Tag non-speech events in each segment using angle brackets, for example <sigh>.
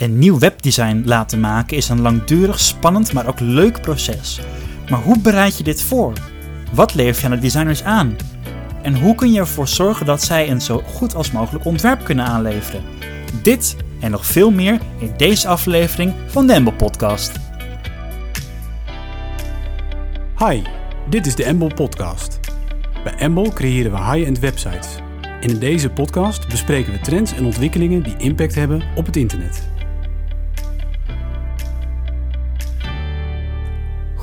Een nieuw webdesign laten maken is een langdurig, spannend, maar ook leuk proces. Maar hoe bereid je dit voor? Wat lever je aan de designers aan? En hoe kun je ervoor zorgen dat zij een zo goed als mogelijk ontwerp kunnen aanleveren? Dit en nog veel meer in deze aflevering van de Embel Podcast. Hi, dit is de Embel Podcast. Bij Embel creëren we high-end websites. In deze podcast bespreken we trends en ontwikkelingen die impact hebben op het internet.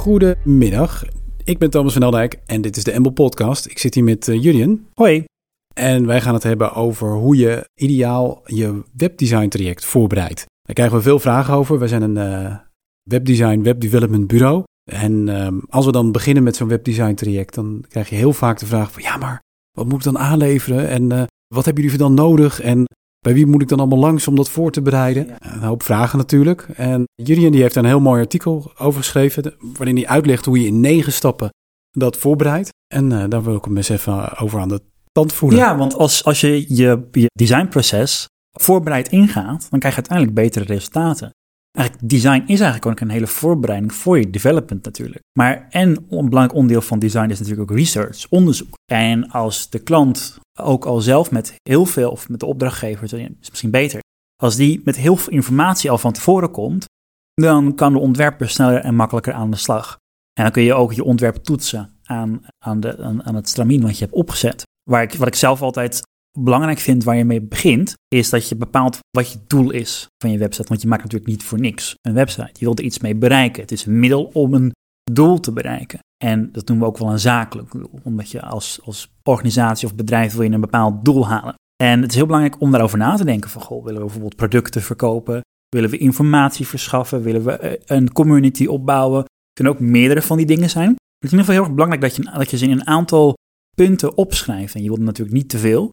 Goedemiddag, ik ben Thomas van Eldijk en dit is de Embel Podcast. Ik zit hier met uh, Julian. Hoi. En wij gaan het hebben over hoe je ideaal je webdesign traject voorbereidt. Daar krijgen we veel vragen over. We zijn een uh, webdesign, webdevelopment bureau. En uh, als we dan beginnen met zo'n webdesign traject, dan krijg je heel vaak de vraag van ja, maar wat moet ik dan aanleveren? En uh, wat hebben jullie dan nodig? En bij wie moet ik dan allemaal langs om dat voor te bereiden? Ja. Een hoop vragen natuurlijk. En Julian die heeft een heel mooi artikel over geschreven, waarin hij uitlegt hoe je in negen stappen dat voorbereidt. En uh, daar wil ik hem eens even over aan de tand voelen. Ja, want als, als je, je je designproces voorbereid ingaat, dan krijg je uiteindelijk betere resultaten. Eigenlijk, design is eigenlijk ook een hele voorbereiding voor je development natuurlijk. Maar en een belangrijk onderdeel van design is natuurlijk ook research, onderzoek. En als de klant ook al zelf met heel veel, of met de opdrachtgever, is misschien beter, als die met heel veel informatie al van tevoren komt, dan kan de ontwerper sneller en makkelijker aan de slag. En dan kun je ook je ontwerp toetsen aan, aan, de, aan, aan het stramien wat je hebt opgezet. Waar ik, wat ik zelf altijd belangrijk vind waar je mee begint, is dat je bepaalt wat je doel is van je website. Want je maakt natuurlijk niet voor niks een website. Je wilt er iets mee bereiken. Het is een middel om een doel te bereiken. En dat noemen we ook wel een zakelijk doel. Omdat je als, als organisatie of bedrijf wil je een bepaald doel halen. En het is heel belangrijk om daarover na te denken. Van, goh, willen we bijvoorbeeld producten verkopen? Willen we informatie verschaffen? Willen we een community opbouwen? Het kunnen ook meerdere van die dingen zijn. Het is in ieder geval heel erg belangrijk dat je, dat je ze in een aantal punten opschrijft. En je wilt natuurlijk niet te veel.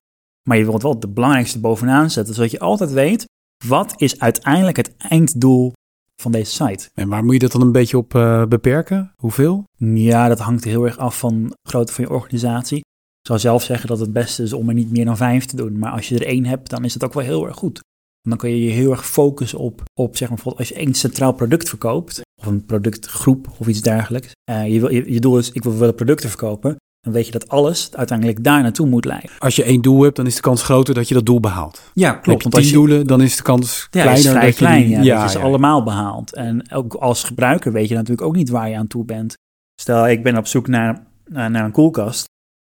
Maar je wilt wel de belangrijkste bovenaan zetten, zodat je altijd weet wat is uiteindelijk het einddoel van deze site. En waar moet je dat dan een beetje op uh, beperken? Hoeveel? Ja, dat hangt heel erg af van de grootte van je organisatie. Ik zou zelf zeggen dat het beste is om er niet meer dan vijf te doen. Maar als je er één hebt, dan is het ook wel heel erg goed. En dan kun je je heel erg focussen op, op zeg maar bijvoorbeeld als je één centraal product verkoopt, of een productgroep of iets dergelijks. Uh, je, wil, je, je doel is, ik wil wel producten verkopen dan weet je dat alles uiteindelijk daar naartoe moet leiden. Als je één doel hebt, dan is de kans groter dat je dat doel behaalt. Ja, klopt. Want als je doelen, dan is de kans ja, kleiner. Is vrij dat klein, je die, ja, dat is ja, allemaal behaald. En ook als gebruiker weet je natuurlijk ook niet waar je aan toe bent. Stel, ik ben op zoek naar, naar, naar een koelkast.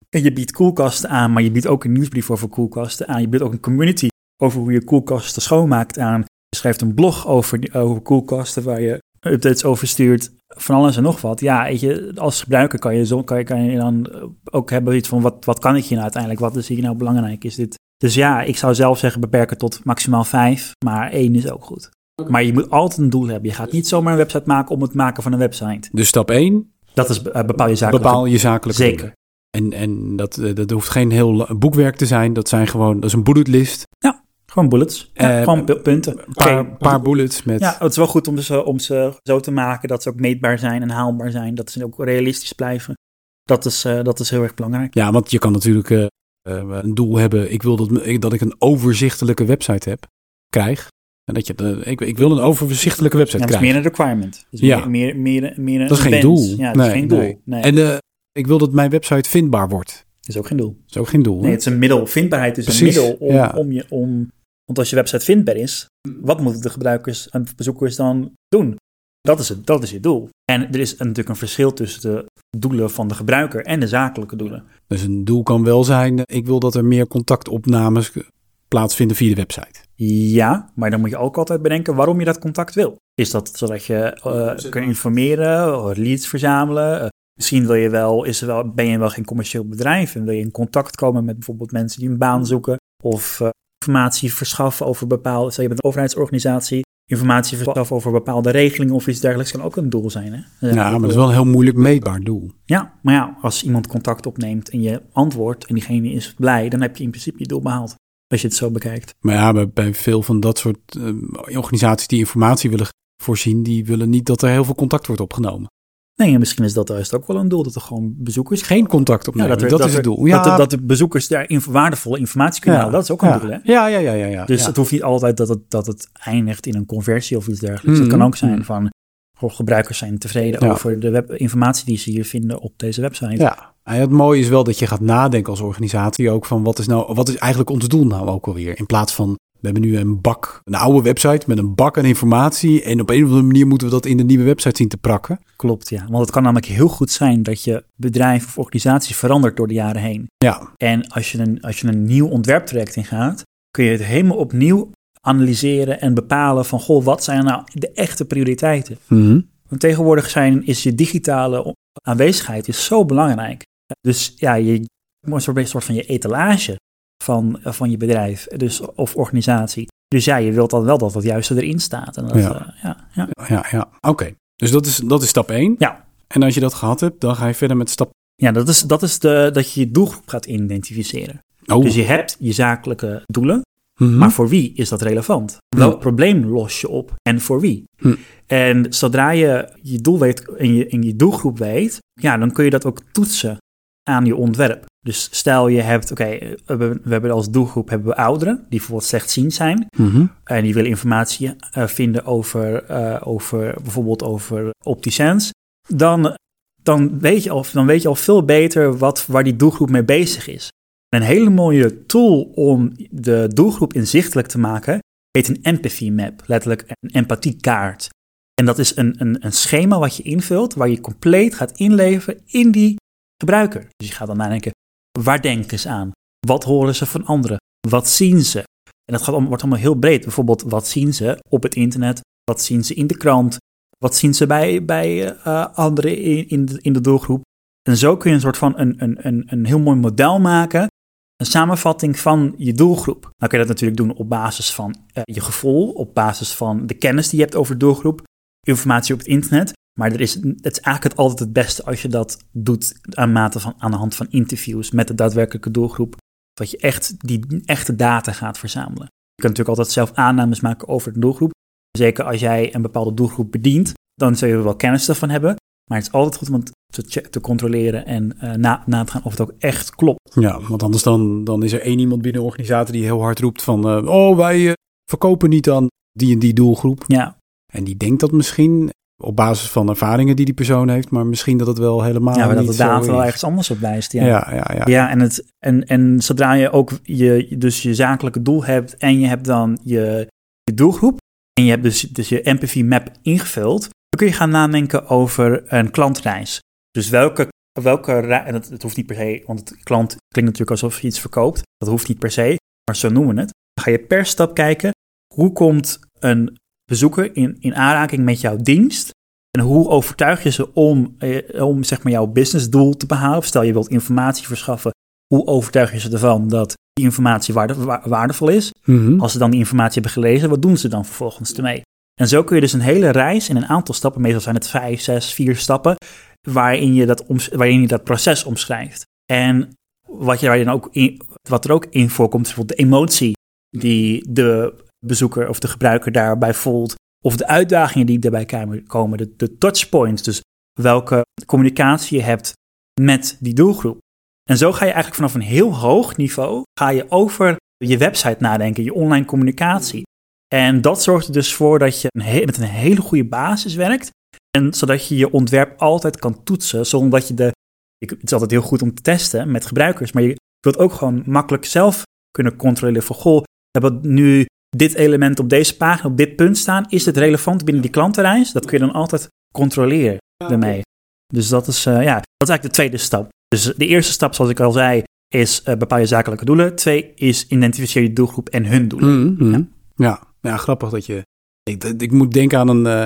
En je biedt koelkasten aan, maar je biedt ook een nieuwsbrief over koelkasten aan. Je biedt ook een community over hoe je koelkasten schoonmaakt aan. Je schrijft een blog over, over koelkasten waar je updates over stuurt van alles en nog wat. Ja, weet je, als gebruiker kan je, zo, kan je, kan je dan ook hebben iets van wat, wat kan ik hier nou uiteindelijk? Wat is hier nou belangrijk? Is dit? Dus ja, ik zou zelf zeggen beperken tot maximaal vijf, maar één is ook goed. Maar je moet altijd een doel hebben. Je gaat niet zomaar een website maken om het maken van een website. Dus stap één. Dat is uh, bepaal je zakelijke. Bepaal je zakelijke. Zeker. En, en dat, dat hoeft geen heel boekwerk te zijn. Dat zijn gewoon, dat is een bullet list. Ja. Gewoon bullets. Ja, uh, gewoon punten. Een paar, okay. paar, bullets met... Ja, het is wel goed om ze, om ze zo te maken dat ze ook meetbaar zijn en haalbaar zijn. Dat ze ook realistisch blijven. Dat is, uh, dat is heel erg belangrijk. Ja, want je kan natuurlijk uh, een doel hebben. Ik wil dat, dat ik een overzichtelijke website heb, krijg. En dat je, ik, ik wil een overzichtelijke website ja, dat krijgen. Dat is meer een requirement. Dus ja. meer, meer, meer een dat is geen doel. Ja, dat nee, is geen doel. Nee. Nee. En ik wil dat mijn website vindbaar wordt. Dat is ook geen doel. Dat is ook geen doel. Nee, het is een middel. Vindbaarheid is Precies. een middel om, ja. om je... Om, want als je website vindbaar is, wat moeten de gebruikers en bezoekers dan doen? Dat is, het, dat is je doel. En er is natuurlijk een verschil tussen de doelen van de gebruiker en de zakelijke doelen. Dus een doel kan wel zijn, ik wil dat er meer contactopnames plaatsvinden via de website. Ja, maar dan moet je ook altijd bedenken waarom je dat contact wil. Is dat zodat je uh, kan informeren, leads verzamelen? Uh, misschien wil je wel, is er wel, ben je wel geen commercieel bedrijf en wil je in contact komen met bijvoorbeeld mensen die een baan zoeken of uh, informatie verschaffen over bepaalde, stel je bent een overheidsorganisatie, informatie verschaffen over bepaalde regelingen of iets dergelijks kan ook een doel zijn. Hè? Ja, maar dat is wel een heel moeilijk meetbaar doel. Ja, maar ja, als iemand contact opneemt en je antwoordt en diegene is blij, dan heb je in principe je doel behaald. Als je het zo bekijkt. Maar ja, bij, bij veel van dat soort uh, organisaties die informatie willen voorzien, die willen niet dat er heel veel contact wordt opgenomen. Nee, misschien is dat juist ook wel een doel, dat er gewoon bezoekers... Geen contact opnemen, Ja, dat, is het doel. Ja, Dat, de, dat de bezoekers daar waardevolle informatie kunnen halen, dat is ook een doel, hè? Ja, ja, ja, ja. ja Dus het hoeft niet altijd dat het, dat het eindigt in een conversie of iets dergelijks. Het Mhm. kan ook zijn Mhm. van, goh, gebruikers zijn tevreden over de web, informatie die ze hier vinden op deze website. Ja, en het mooie is wel dat je gaat nadenken als organisatie ook van wat is nou, wat is eigenlijk ons doel nou ook alweer? In plaats van, we hebben nu een bak, een oude website met een bak aan informatie en op een of andere manier moeten we dat in de nieuwe website zien te prakken. Klopt, ja. Want het kan namelijk heel goed zijn dat je bedrijf of organisatie verandert door de jaren heen. Ja, En als je een, als je een nieuw ontwerptraject ingaat, kun je het helemaal opnieuw analyseren en bepalen van, goh, wat zijn nou de echte prioriteiten? Mhm. Want tegenwoordig zijn, is je digitale aanwezigheid is zo belangrijk. Dus ja, je moet een soort van je etalage van, van je bedrijf dus, of organisatie. Dus ja, je wilt dan wel dat het juiste erin staat. En dat, Ja. ja. ja, ja. ja, ja. Oké, dus dat is, dat is stap 1. Ja. En als je dat gehad hebt, dan ga je verder met stap... ja dat is, dat, is de, dat je je doelgroep gaat identificeren. Oh, Dus je hebt je zakelijke doelen, Mhm. maar voor wie is dat relevant? Welk probleem los je op en voor wie? Hm. En zodra je je doel weet en je, en je doelgroep weet, ja, dan kun je dat ook toetsen aan je ontwerp. Dus stel je hebt, oké, we, hebben- we hebben als doelgroep hebben we ouderen die bijvoorbeeld slechtziend zijn Mhm. en die willen informatie eh, vinden over, eh, over bijvoorbeeld over opticiens, dan, dan, weet je al, dan weet je al veel beter wat, waar die doelgroep mee bezig is. Een hele mooie tool om de doelgroep inzichtelijk te maken heet een empathy map, letterlijk een empathiekaart. En dat is een, een, een schema wat je invult, waar je compleet gaat inleven in die gebruiker. Dus je gaat dan nadenken, waar denken ze aan? Wat horen ze van anderen? Wat zien ze? En dat gaat, wordt allemaal heel breed. Bijvoorbeeld, wat zien ze op het internet? Wat zien ze in de krant? Wat zien ze bij, bij eh, anderen in, in, de, in de doelgroep? En zo kun je een soort van een, een, een, een heel mooi model maken. Een samenvatting van je doelgroep. Nou kun je dat natuurlijk doen op basis van eh, je gevoel, op basis van de kennis die je hebt over de doelgroep, informatie op het internet. Maar er is, het is eigenlijk altijd het beste als je dat doet aan, mate van, aan de hand van interviews met de daadwerkelijke doelgroep. Dat je echt die echte data gaat verzamelen. Je kunt natuurlijk altijd zelf aannames maken over de doelgroep. Zeker als jij een bepaalde doelgroep bedient, dan zul je wel kennis ervan hebben. Maar het is altijd goed om het te, controleren en eh, na, na te gaan of het ook echt klopt. Ja, want anders dan, dan is er één iemand binnen een organisatie die heel hard roept van... eh, oh, wij eh, verkopen niet aan die en die doelgroep. Ja, En die denkt dat misschien op basis van ervaringen die die persoon heeft, maar misschien dat het wel helemaal ja maar dat niet de data wel ergens anders op wijst. Ja, Ja, ja, ja. ja. en, het, en, en zodra je ook je, dus je zakelijke doel hebt en je hebt dan je, je doelgroep en je hebt dus, dus je empathy map ingevuld, dan kun je gaan nadenken over een klantreis. Dus welke, welke en het, het hoeft niet per se, want het klant klinkt natuurlijk alsof je iets verkoopt. Dat hoeft niet per se, maar zo noemen we het. Dan ga je per stap kijken, hoe komt een bezoeker in, in aanraking met jouw dienst en hoe overtuig je ze om, eh, om zeg maar jouw businessdoel te behalen? Of stel je wilt informatie verschaffen, hoe overtuig je ze ervan dat die informatie waarde- wa- waardevol is? Mhm. Als ze dan die informatie hebben gelezen, wat doen ze dan vervolgens ermee? En zo kun je dus een hele reis in een aantal stappen, meestal zijn het vijf, zes, vier stappen, waarin je dat, waarin je dat proces omschrijft. En wat, je, waar je dan ook in, wat er ook in voorkomt, is bijvoorbeeld de emotie die de bezoeker of de gebruiker daarbij voelt, of de uitdagingen die daarbij komen, de, de touchpoints, dus welke communicatie je hebt met die doelgroep. En zo ga je eigenlijk vanaf een heel hoog niveau, ga je over je website nadenken, je online communicatie. En dat zorgt er dus voor dat je met een hele goede basis werkt. En zodat je je ontwerp altijd kan toetsen, zonder dat je de... Het is altijd heel goed om te testen met gebruikers, maar je wilt ook gewoon makkelijk zelf kunnen controleren van... Goh, we hebben nu dit element op deze pagina, op dit punt staan. Is het relevant binnen die klantenreis? Dat kun je dan altijd controleren ermee. Dus dat is, eh, ja, dat is eigenlijk de tweede stap. Dus de eerste stap, zoals ik al zei, is eh, bepaal je zakelijke doelen. Twee is identificeer je doelgroep en hun doelen. Mhm, mhm. Ja. ja, grappig dat je... Ik, ik moet denken aan een, eh,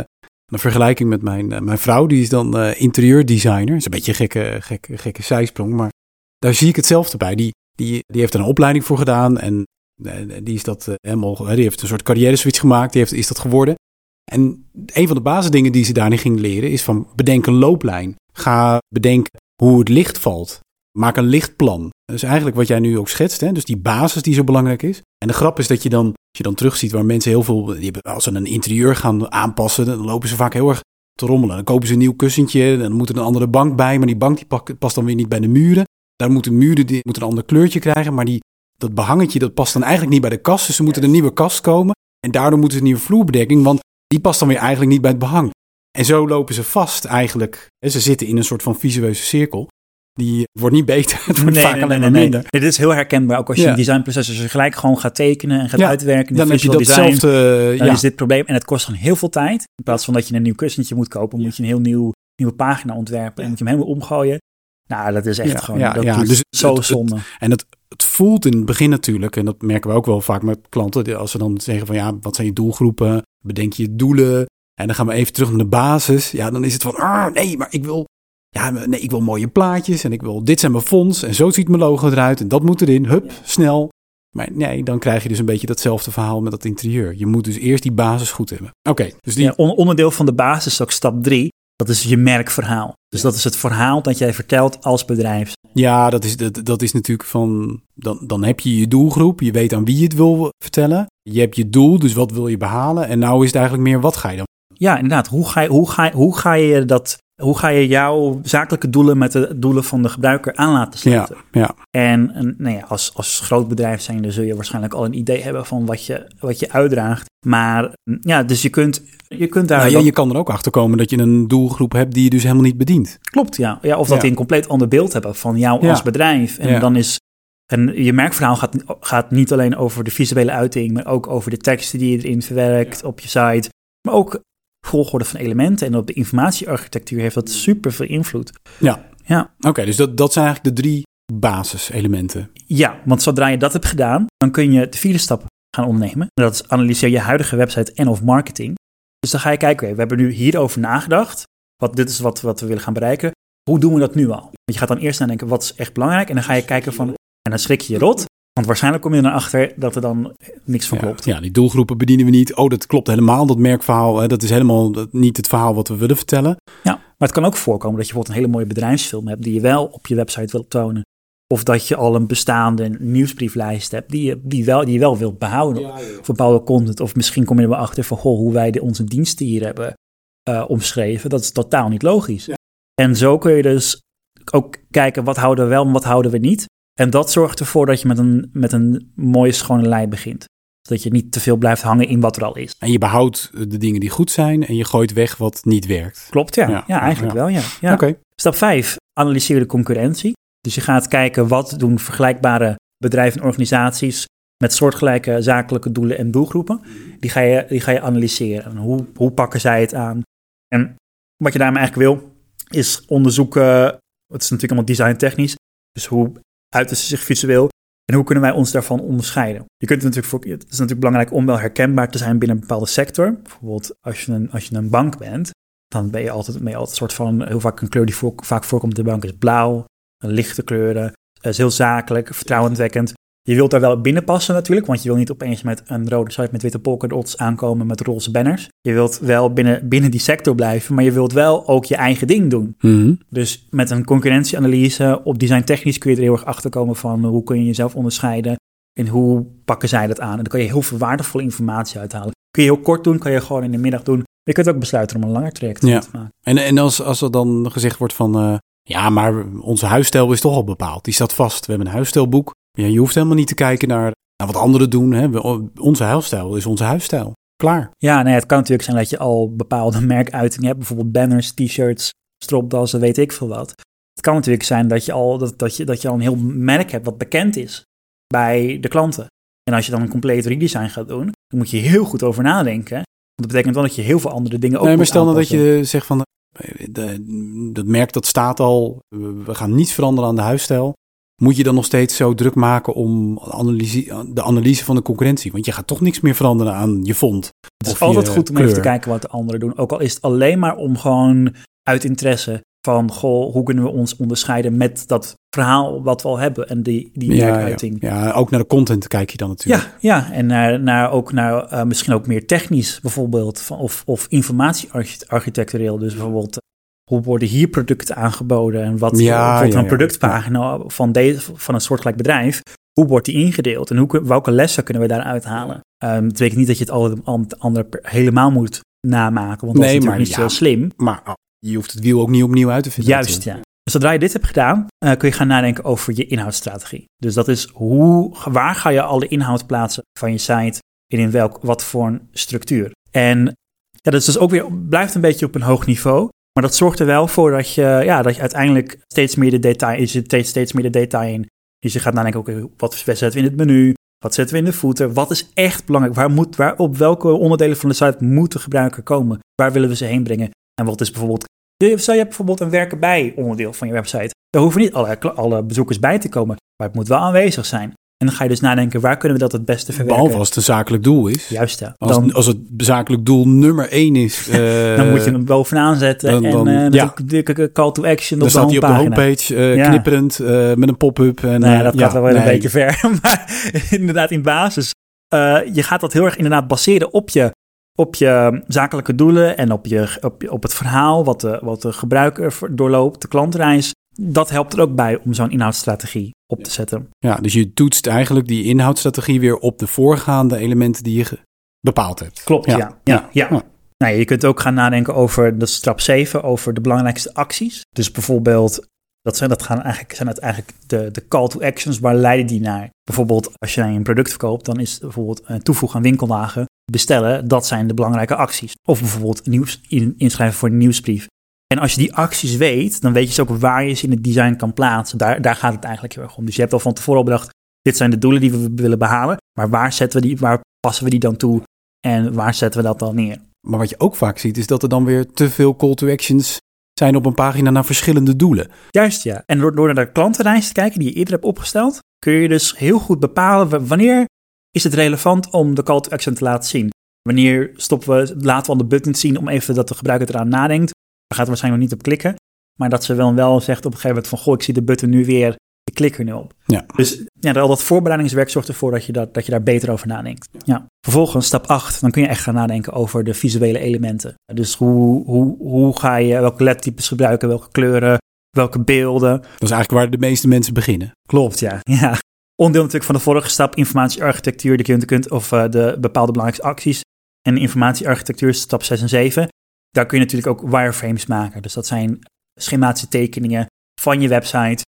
een vergelijking met mijn, eh, mijn vrouw. Die is dan eh, interieurdesigner. Dat is een beetje een gekke, gekke, gekke zijsprong, maar daar zie ik hetzelfde bij. Die, die, die heeft er een opleiding voor gedaan en eh, die is dat eh, helemaal... Die heeft een soort carrière switch gemaakt, die heeft, is dat geworden. En een van de basisdingen die ze daarin ging leren is van bedenk een looplijn. Ga bedenken hoe het licht valt. Maak een lichtplan. Dat is eigenlijk wat jij nu ook schetst. Hè? Dus die basis die zo belangrijk is. En de grap is dat je dan, als je dan terugziet waar mensen heel veel, als ze een interieur gaan aanpassen, dan lopen ze vaak heel erg te rommelen. Dan kopen ze een nieuw kussentje, dan moet er een andere bank bij, maar die bank die past dan weer niet bij de muren. Daar moeten muren die moeten een ander kleurtje krijgen, maar die, dat behangetje dat past dan eigenlijk niet bij de kast. Dus er moet er een nieuwe kast komen en daardoor moeten ze een nieuwe vloerbedekking, want die past dan weer eigenlijk niet bij het behang. En zo lopen ze vast eigenlijk. Ze zitten in een soort van visueuze cirkel. Die wordt niet beter, <laughs> het wordt vaak alleen maar minder. Dit is heel herkenbaar, ook als je Ja. een designproces als je gelijk gewoon gaat tekenen en gaat Ja, uitwerken. Dan heb je datzelfde, dan ja, is dit probleem. En het kost gewoon heel veel tijd. In plaats van dat je een nieuw kussentje moet kopen, moet je een heel nieuw, nieuwe pagina ontwerpen en moet je hem helemaal omgooien. Nou, dat is echt gewoon dat dus zo het- het- zonde. En het, het voelt in het begin natuurlijk, en dat merken we ook wel vaak met klanten, als ze dan zeggen van ja, wat zijn je doelgroepen? Bedenk je doelen? En dan gaan we even terug naar de basis. Ja, dan is het van, ah, nee, maar ik wil, ja, nee, ik wil mooie plaatjes en ik wil, dit zijn mijn fonts en zo ziet mijn logo eruit en dat moet erin, hup, snel. Maar nee, dan krijg je dus een beetje datzelfde verhaal met dat interieur. Je moet dus eerst die basis goed hebben. Oké, dus die, Ja, onderdeel van de basis is ook stap drie. Dat is je merkverhaal. Dus dat is het verhaal dat jij vertelt als bedrijf. Ja, dat is, dat, dat is natuurlijk van. Dan, dan heb je je doelgroep. Je weet aan wie je het wil vertellen. Je hebt je doel, dus wat wil je behalen? En nou is het eigenlijk meer wat ga je dan? Ja, inderdaad. Hoe ga je, hoe ga, je- hoe ga je dat... Hoe ga je jouw zakelijke doelen met de doelen van de gebruiker aan laten Ja, sluiten? ja, En, en nou ja, als, als groot bedrijf zijnde zul je waarschijnlijk al een idee hebben van wat je, wat je uitdraagt. Maar ja, dus je kunt, je kunt daar... nou, dan- je kan er ook achter komen dat je een doelgroep hebt die je dus helemaal niet bedient. Klopt, ja. ja of dat die een compleet ander beeld hebben van jou als bedrijf. En dan is... En je merkverhaal gaat, gaat niet alleen over de visuele uiting, maar ook over de teksten die je erin verwerkt op je site. Maar ook volgorde van elementen. En op de informatiearchitectuur heeft dat super veel invloed. Ja. Ja. Oké, dus dat, dat zijn eigenlijk de drie basiselementen. Ja, want zodra je dat hebt gedaan, dan kun je de vierde stap gaan ondernemen. En dat is analyseer je huidige website en of marketing. Dus dan ga je kijken, we hebben nu hierover nagedacht. Wat, dit is wat, wat we willen gaan bereiken. Hoe doen we dat nu al? Want je gaat dan eerst nadenken, wat is echt belangrijk? En dan ga je kijken van, en dan schrik je je rot. Want waarschijnlijk kom je er dan achter dat er dan niks van Ja, klopt. ja, die doelgroepen bedienen we niet. Oh, dat klopt helemaal, dat merkverhaal. Hè, dat is helemaal niet het verhaal wat we willen vertellen. Ja, maar het kan ook voorkomen dat je bijvoorbeeld een hele mooie bedrijfsfilm hebt die je wel op je website wilt tonen. Of dat je al een bestaande nieuwsbrieflijst hebt die je, die wel, die je wel wilt behouden of bepaalde content. Of misschien kom je er wel achter van, goh, hoe wij de, onze diensten hier hebben eh, omschreven. Dat is totaal niet logisch. En zo kun je dus ook kijken, wat houden we wel en wat houden we niet. En dat zorgt ervoor dat je met een, met een mooie schone lijn begint. Zodat je niet te veel blijft hangen in wat er al is. En je behoudt de dingen die goed zijn en je gooit weg wat niet werkt. Klopt, ja. Ja, Ja, eigenlijk wel, ja. ja. Stap 5, analyseer de concurrentie. Dus je gaat kijken wat doen vergelijkbare bedrijven en organisaties met soortgelijke zakelijke doelen en doelgroepen. Die ga je, die ga je analyseren. Hoe, hoe pakken zij het aan? En wat je daarmee eigenlijk wil, is onderzoeken, het is natuurlijk allemaal design technisch, dus hoe uiten ze zich visueel en hoe kunnen wij ons daarvan onderscheiden? Je kunt het natuurlijk voor, het is natuurlijk belangrijk om wel herkenbaar te zijn binnen een bepaalde sector. Bijvoorbeeld als je een, als je een bank bent, dan ben je altijd, ben je altijd een soort van, heel vaak een kleur die vaak voorkomt in de bank is blauw, lichte kleuren, Het is heel zakelijk, vertrouwenswekkend. Je wilt daar wel binnen passen natuurlijk, want je wil niet opeens met een rode site met witte polkadots aankomen met roze banners. Je wilt wel binnen, binnen die sector blijven, maar je wilt wel ook je eigen ding doen. Mhm. Dus met een concurrentieanalyse op design technisch kun je er heel erg achter komen van hoe kun je jezelf onderscheiden en hoe pakken zij dat aan. En dan kan je heel veel waardevolle informatie uithalen. Kun je heel kort doen, kan je gewoon in de middag doen. Je kunt ook besluiten om een langer traject Ja. te maken. En, en als, als er dan gezegd wordt van, eh, ja, maar onze huisstijl is toch al bepaald. Die staat vast. We hebben een huisstijlboek. Ja, je hoeft helemaal niet te kijken naar, naar wat anderen doen. Hè. Onze huisstijl is onze huisstijl. Klaar. Ja, nee, het kan natuurlijk zijn dat je al bepaalde <laughs> merkuitingen hebt, bijvoorbeeld banners, t-shirts, stropdassen, weet ik veel wat. Het kan natuurlijk zijn dat je al dat, dat je, dat je al een heel merk hebt wat bekend is bij de klanten. En als je dan een compleet redesign gaat doen, dan moet je heel goed over nadenken. Want dat betekent wel dat je heel veel andere dingen ook nee, maar moet stel nou dat je zegt van, de- dat merk dat staat al. We gaan niets veranderen aan de huisstijl. Moet je dan nog steeds zo druk maken om analyse, de analyse van de concurrentie? Want je gaat toch niks meer veranderen aan je font. Het is altijd goed om even te kleur. kijken wat de anderen doen. Ook al is het alleen maar om gewoon uit interesse van, goh, hoe kunnen we ons onderscheiden met dat verhaal wat we al hebben en die, die Ja, ja. ja, ook naar de content kijk je dan natuurlijk. Ja, ja, en naar, naar ook naar eh, misschien ook meer technisch bijvoorbeeld, of, of informatiearchitectureel. Dus bijvoorbeeld, eh, hoe worden hier producten aangeboden en wat Ja, ja, een productpagina van, deze, van een soortgelijk bedrijf, hoe wordt die ingedeeld en hoe, welke lessen kunnen we daaruit halen? Ehm het betekent niet dat je het alle andere per- helemaal moet namaken, want dat Nee, is natuurlijk maar niet zo slim. Maar je hoeft het wiel ook niet opnieuw uit te vinden. Juist, ja. Dus zodra je dit hebt gedaan, eh, kun je gaan nadenken over je inhoudsstrategie. Dus dat is hoe, waar ga je alle inhoud plaatsen van je site en in welk, wat voor een structuur. En ja, dat is dus ook weer, blijft een beetje op een hoog niveau. Maar dat zorgt er wel voor dat je, ja, dat je uiteindelijk steeds meer de detail, je zit steeds, steeds meer de detail in. Dus je gaat nadenken, oké, wat zetten we in het menu? Wat zetten we in de footer? Wat is echt belangrijk? Waar moet, waar, op welke onderdelen van de site moet de gebruiker komen? Waar willen we ze heen brengen? En wat is bijvoorbeeld Stel je hebt bijvoorbeeld een werken bij onderdeel van je website. Daar hoeven niet alle, alle bezoekers bij te komen, maar het moet wel aanwezig zijn. En dan ga je dus nadenken, waar kunnen we dat het beste verwerken? Behalve als het een zakelijk doel is. Juist ja. Als, Dan, als het zakelijk doel nummer één is. <laughs> eh, dan moet je hem bovenaan zetten dan- dan- en eh, met ja. een dikke call to action Dan op staat hij op de homepage eh, Ja. knipperend met een pop-up. En, Nee, eh, dat ja, gaat wel weer een beetje ver. <laughs> Maar inderdaad, in basis. je gaat dat heel erg inderdaad baseren op je, op je zakelijke doelen en op, je, op, op het verhaal wat de, wat de gebruiker doorloopt, de klantreis. Dat helpt er ook bij om zo'n inhoudsstrategie op te zetten. Ja, dus je toetst eigenlijk die inhoudsstrategie weer op de voorgaande elementen die je bepaald hebt. Klopt, ja. ja, ja, Ja. Nou, je kunt ook gaan nadenken over, dat is stap 7, over de belangrijkste acties. Dus bijvoorbeeld, dat zijn, dat gaan eigenlijk, zijn het eigenlijk de, de call to actions, waar leiden die naar? Bijvoorbeeld, als je een product verkoopt, dan is bijvoorbeeld een toevoegen aan winkelwagen, bestellen, dat zijn de belangrijke acties. Of bijvoorbeeld nieuws, in, inschrijven voor een nieuwsbrief. En als je die acties weet, dan weet je dus ook waar je ze in het design kan plaatsen. Daar, daar gaat het eigenlijk heel erg om. Dus je hebt al van tevoren al bedacht, dit zijn de doelen die we willen behalen. Maar waar zetten we die, waar passen we die dan toe? En waar zetten we dat dan neer? Maar wat je ook vaak ziet, is dat er dan weer te veel call to actions zijn op een pagina naar verschillende doelen. Juist ja. En door, door naar de klantenreis te kijken die je eerder hebt opgesteld, kun je dus heel goed bepalen wanneer is het relevant om de call to action te laten zien. Wanneer stoppen we, laten we al de button zien om even dat de gebruiker eraan nadenkt. Daar gaat er waarschijnlijk nog niet op klikken. Maar dat ze wel, wel zegt op een gegeven moment van, goh, ik zie de button nu weer, ik klik er nu op. Ja. Dus ja, al dat voorbereidingswerk zorgt ervoor dat je, dat, dat je daar beter over nadenkt. Ja. Vervolgens, stap 8, dan kun je echt gaan nadenken over de visuele elementen. Dus hoe, hoe, hoe ga je, welke ledtypes gebruiken, welke kleuren, welke beelden. Dat is eigenlijk waar de meeste mensen beginnen. Klopt, ja. <laughs> ja. Onderdeel natuurlijk van de vorige stap, informatiearchitectuur, de kunt, of eh, de bepaalde belangrijkste acties. En informatiearchitectuur, stap 6 en 7. Daar kun je natuurlijk ook wireframes maken. Dus dat zijn schematische tekeningen van je website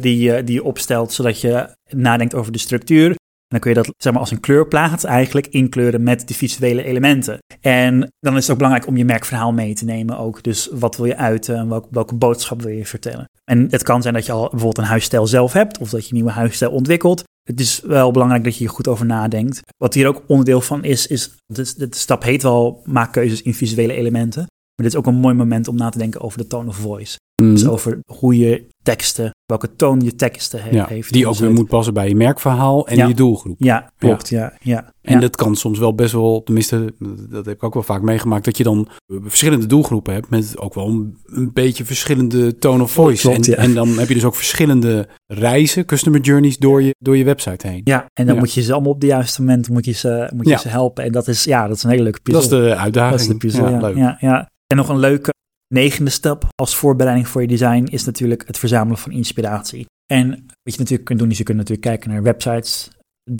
die, je- die je opstelt, zodat je nadenkt over de structuur. En dan kun je dat zeg maar, als een kleurplaat eigenlijk inkleuren met de visuele elementen. En dan is het ook belangrijk om je merkverhaal mee te nemen ook. Dus wat wil je uiten en welke boodschap wil je vertellen. En het kan zijn dat je al bijvoorbeeld een huisstijl zelf hebt of dat je een nieuwe huisstijl ontwikkelt. Het is wel belangrijk dat je hier goed over nadenkt. Wat hier ook onderdeel van is, is de, de stap heet wel maak keuzes in visuele elementen. Maar dit is ook een mooi moment om na te denken over de tone of voice. Dus over hoe je teksten, welke toon je teksten he- ja, heeft. die ook weer moet passen bij je merkverhaal en Ja. je doelgroep. Ja, klopt. Ja, ja. En dat kan soms wel best wel, tenminste, dat heb ik ook wel vaak meegemaakt, dat je dan verschillende doelgroepen hebt met ook wel een, een beetje verschillende tone of voice. Klopt, en, dan heb je dus ook verschillende reizen, customer journeys door je, door je website heen. Ja, en dan moet je ze allemaal op de juiste moment moet je ze, moet je ze helpen. En dat is, ja, dat is een hele leuke puzzel. Dat is de uitdaging. Dat is de puzzel, ja. leuk. Ja, ja. En nog een leuke negende stap als voorbereiding voor je design is natuurlijk het verzamelen van inspiratie. En wat je natuurlijk kunt doen, is je kunt natuurlijk kijken naar websites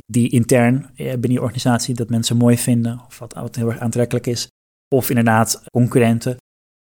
die intern eh, binnen je organisatie dat mensen mooi vinden of wat, wat heel erg aantrekkelijk is. Of inderdaad concurrenten.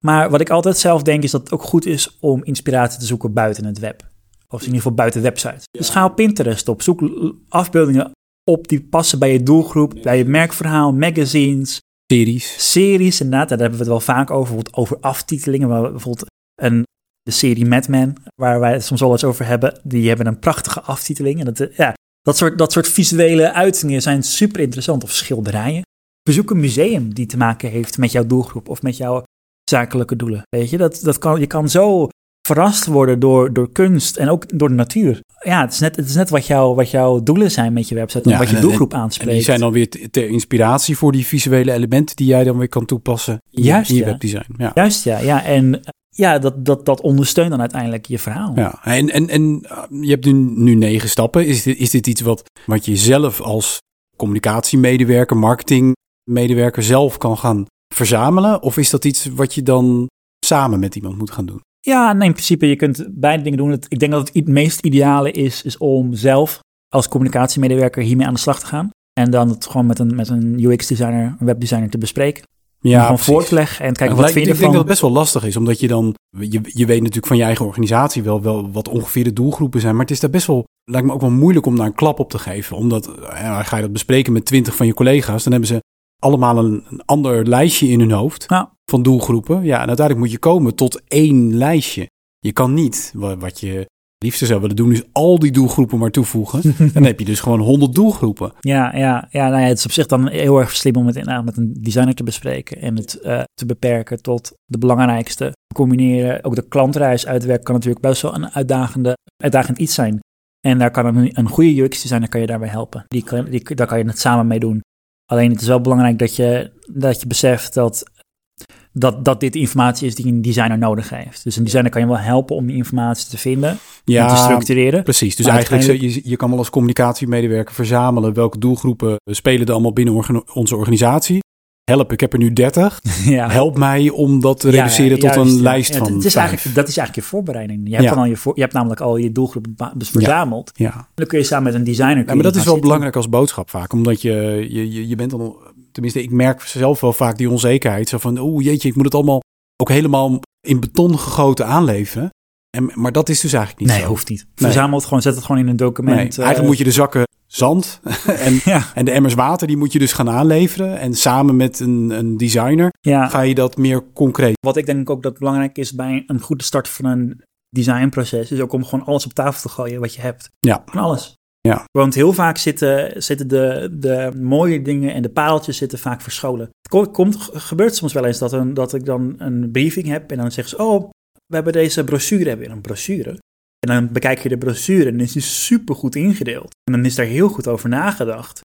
Maar wat ik altijd zelf denk is dat het ook goed is om inspiratie te zoeken buiten het web. Of in ieder geval buiten websites. Dus ga op Pinterest op, zoek afbeeldingen op die passen bij je doelgroep, bij je merkverhaal, magazines, Series. series, inderdaad, daar hebben we het wel vaak over, bijvoorbeeld over aftitelingen. Waar we bijvoorbeeld een, de serie Mad Men, waar wij het soms wel eens over hebben, die hebben een prachtige aftiteling. En dat, eh, ja, dat, soort, dat soort visuele uitingen zijn super interessant. Of schilderijen. Bezoek een museum die te maken heeft met jouw doelgroep of met jouw zakelijke doelen. Weet je, dat, dat kan, je kan zo verrast worden door, door kunst en ook door de natuur. Ja, het is net, het is net wat, jou, wat jouw doelen zijn met je website en Ja, wat je en- doelgroep En aanspreekt. die zijn dan weer te- ter inspiratie voor die visuele elementen die jij dan weer kan toepassen in je, Juist, in je ja. webdesign. Ja. Juist, ja. ja. En ja, dat, dat, dat ondersteunt dan uiteindelijk je verhaal. Ja, en, en, en uh, je hebt nu, nu negen stappen. Is dit, is dit iets wat, wat je zelf als communicatiemedewerker, marketingmedewerker zelf kan gaan verzamelen? Of is dat iets wat je dan samen met iemand moet gaan doen? Ja, nee, in principe, je kunt beide dingen doen. Ik denk dat het meest ideale is, is om zelf als communicatiemedewerker hiermee aan de slag te gaan. En dan het gewoon met een, met een UX-designer, een webdesigner te bespreken. Ja, gewoon precies. voor te leggen en kijken wat lijkt- vind je ik denk dat ervan. het best wel lastig is, omdat je dan, je, je weet natuurlijk van je eigen organisatie wel, wel wat ongeveer de doelgroepen zijn, maar het is daar best wel, lijkt me ook wel moeilijk om daar een klap op te geven, omdat ga je dat bespreken met twintig van je collega's, dan hebben ze allemaal een, een ander lijstje in hun hoofd Ja. Van doelgroepen. Ja, en uiteindelijk moet je komen tot één lijstje. Je kan niet, wa- wat je liefste zou willen doen, is al die doelgroepen maar toevoegen. <laughs> dan heb je dus gewoon honderd doelgroepen. Ja, ja, ja, nou ja, het is op zich dan heel erg slim om het inderdaad met een designer te bespreken en het eh, te beperken tot de belangrijkste. Combineren, ook de klantreis uitwerken kan natuurlijk best wel een uitdagende, uitdagend iets zijn. En daar kan een, een goede UX-designer kan je daarbij helpen. Die kan, die, daar kan je het samen mee doen. Alleen het is wel belangrijk dat je, dat je beseft dat, dat, dat dit informatie is die een designer nodig heeft. Dus een designer kan je wel helpen om die informatie te vinden en te Ja, structureren. Precies, dus eigenlijk je, je kan wel als communicatiemedewerker verzamelen welke doelgroepen spelen er allemaal binnen orga- onze organisatie. Help, ik heb er nu 30. <laughs> Ja. Help mij om dat te Ja, reduceren tot een lijst Ja, van het is eigenlijk, Dat is eigenlijk je voorbereiding. Je hebt, dan al je, voor, je hebt namelijk al je doelgroepen verzameld. Ja. Dan kun je samen met een designer... Ja, maar dat is wel zitten. belangrijk als boodschap vaak. Omdat je, je, je, je bent dan, tenminste ik merk zelf wel vaak die onzekerheid. Zo van, oeh jeetje, ik moet het allemaal ook helemaal in beton gegoten aanleveren. En, maar dat is dus eigenlijk niet Nee, zo. hoeft niet. Verzamel het gewoon, zet het gewoon in een Nee, document. eigenlijk eh, moet je de zakken zand <laughs> en, Ja, en de emmers water, die moet je dus gaan aanleveren. En samen met een, een designer ja. ga je dat meer concreet. Wat ik denk ook dat belangrijk is bij een goede start van een designproces... is ook om gewoon alles op tafel te gooien wat je hebt. Ja. Van alles. Ja. Want heel vaak zitten, zitten de, de mooie dingen en de paaltjes zitten vaak verscholen. Het ko- komt, gebeurt soms wel eens dat, een, dat ik dan een briefing heb en dan zeggen ze... oh, we hebben deze brochure, hebben een brochure. En dan bekijk je de brochure en dan is die super goed ingedeeld. En dan is daar heel goed over nagedacht.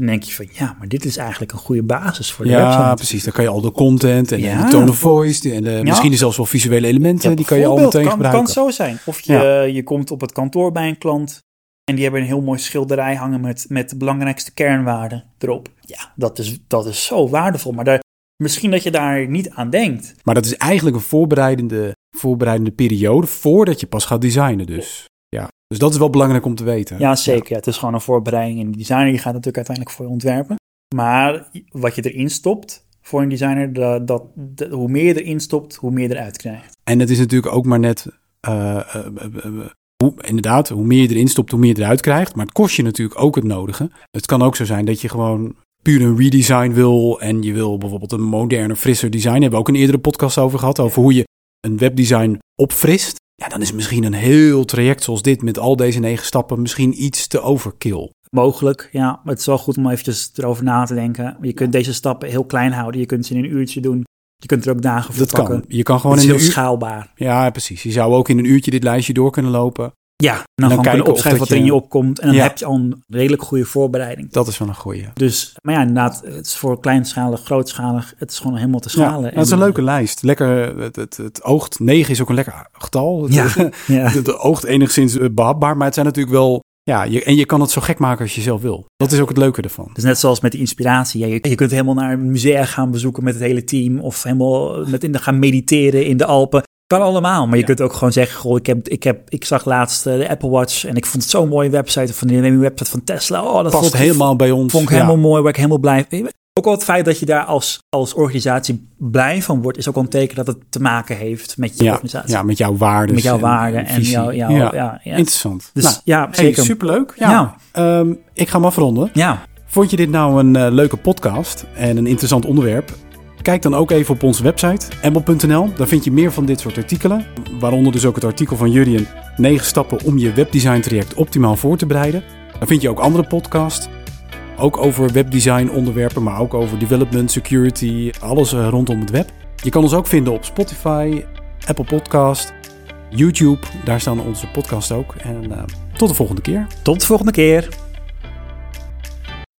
En dan denk je van, ja, maar dit is eigenlijk een goede basis voor de Ja, website. precies. Dan kan je al de content en Ja. de tone of voice en de, misschien zelfs wel visuele elementen, Ja, die kan je al meteen kan, gebruiken. kan zo zijn. Of je, je komt op het kantoor bij een klant en die hebben een heel mooi schilderij hangen met, met de belangrijkste kernwaarden erop. Ja, dat is, dat is zo waardevol. Maar daar, misschien dat je daar niet aan denkt. Maar dat is eigenlijk een voorbereidende, voorbereidende periode voordat je pas gaat designen dus. Ja. Dus dat is wel belangrijk om te weten. Ja, zeker. Ja, het is gewoon een voorbereiding. En de designer die gaat natuurlijk uiteindelijk voor je ontwerpen. Maar wat je erin stopt voor een designer, dat, dat, dat- hoe meer je erin stopt, hoe meer je eruit krijgt. En het is natuurlijk ook maar net, eh, eh, eh, hoe, inderdaad, hoe meer je erin stopt, hoe meer je eruit krijgt. Maar het kost je natuurlijk ook het nodige. Het kan ook zo zijn dat je gewoon puur een redesign wil en je wil bijvoorbeeld een moderner, frisser design. Daar hebben we ook een eerdere podcast over gehad, over hoe je een webdesign opfrist. Ja, dan is misschien een heel traject zoals dit met al deze negen stappen misschien iets te overkill. Mogelijk, ja. Maar het is wel goed om eventjes erover na te denken. Je kunt deze stappen heel klein houden. Je kunt ze in een uurtje doen. Je kunt er ook dagen voor Dat pakken. kan. Je kan Het gewoon is in heel een uur... schaalbaar. Ja, precies. Je zou ook in een uurtje dit lijstje door kunnen lopen. Ja, dan, dan gewoon kunnen opschrijven wat er in je- opkomt. En dan Ja. heb je al een redelijk goede voorbereiding. Dat is wel een goeie. Dus, maar ja, inderdaad, het is voor kleinschalig, grootschalig. Het is gewoon helemaal te Ja, schalen. dat is een En- leuke lijst. Lekker, het, het, het oogt, 9 is ook een lekker getal. <laughs> Het, Ja, ja. het, oogt enigszins eh, behapbaar, maar het zijn natuurlijk wel... Ja, je, en je kan het zo gek maken als je zelf wil. Dat is ook het leuke ervan. Dus net zoals met die inspiratie. Ja, je, je kunt helemaal naar een musea gaan bezoeken met het hele team. Of helemaal met in de, gaan mediteren in de Alpen. Kan allemaal. Maar je kunt ook gewoon zeggen: Goh, ik, heb, ik, heb, ik zag laatst eh, de Apple Watch. En ik vond het zo'n mooie website. Van die nieuwe website van Tesla. Oh, dat Past ik, helemaal bij ons. vond ik helemaal mooi. Waar ik helemaal blij van. Ook al het feit dat je daar als, als organisatie blij van wordt. Is ook al een teken dat het te maken heeft met je Ja, organisatie. ja, met jouw waarden. met jouw waarden en jouw. jouw ja. ja. Ja, Interessant. Dus nou, ja, hey, zeker. superleuk. Ja. Ja. Ehm, ik ga hem afronden. Ja, Vond je dit nou een eh, leuke podcast en een interessant onderwerp? Kijk dan ook even op onze website, embel.nl. Daar vind je meer van dit soort artikelen. Waaronder dus ook het artikel van Jurien. 9 stappen om je webdesign traject optimaal voor te bereiden. Daar vind je ook andere podcasts. Ook over webdesign onderwerpen, maar ook over development, security, alles eh, rondom het web. Je kan ons ook vinden op Spotify, Apple Podcast, YouTube. Daar staan onze podcasts ook. En eh, tot de volgende keer. tot de volgende keer.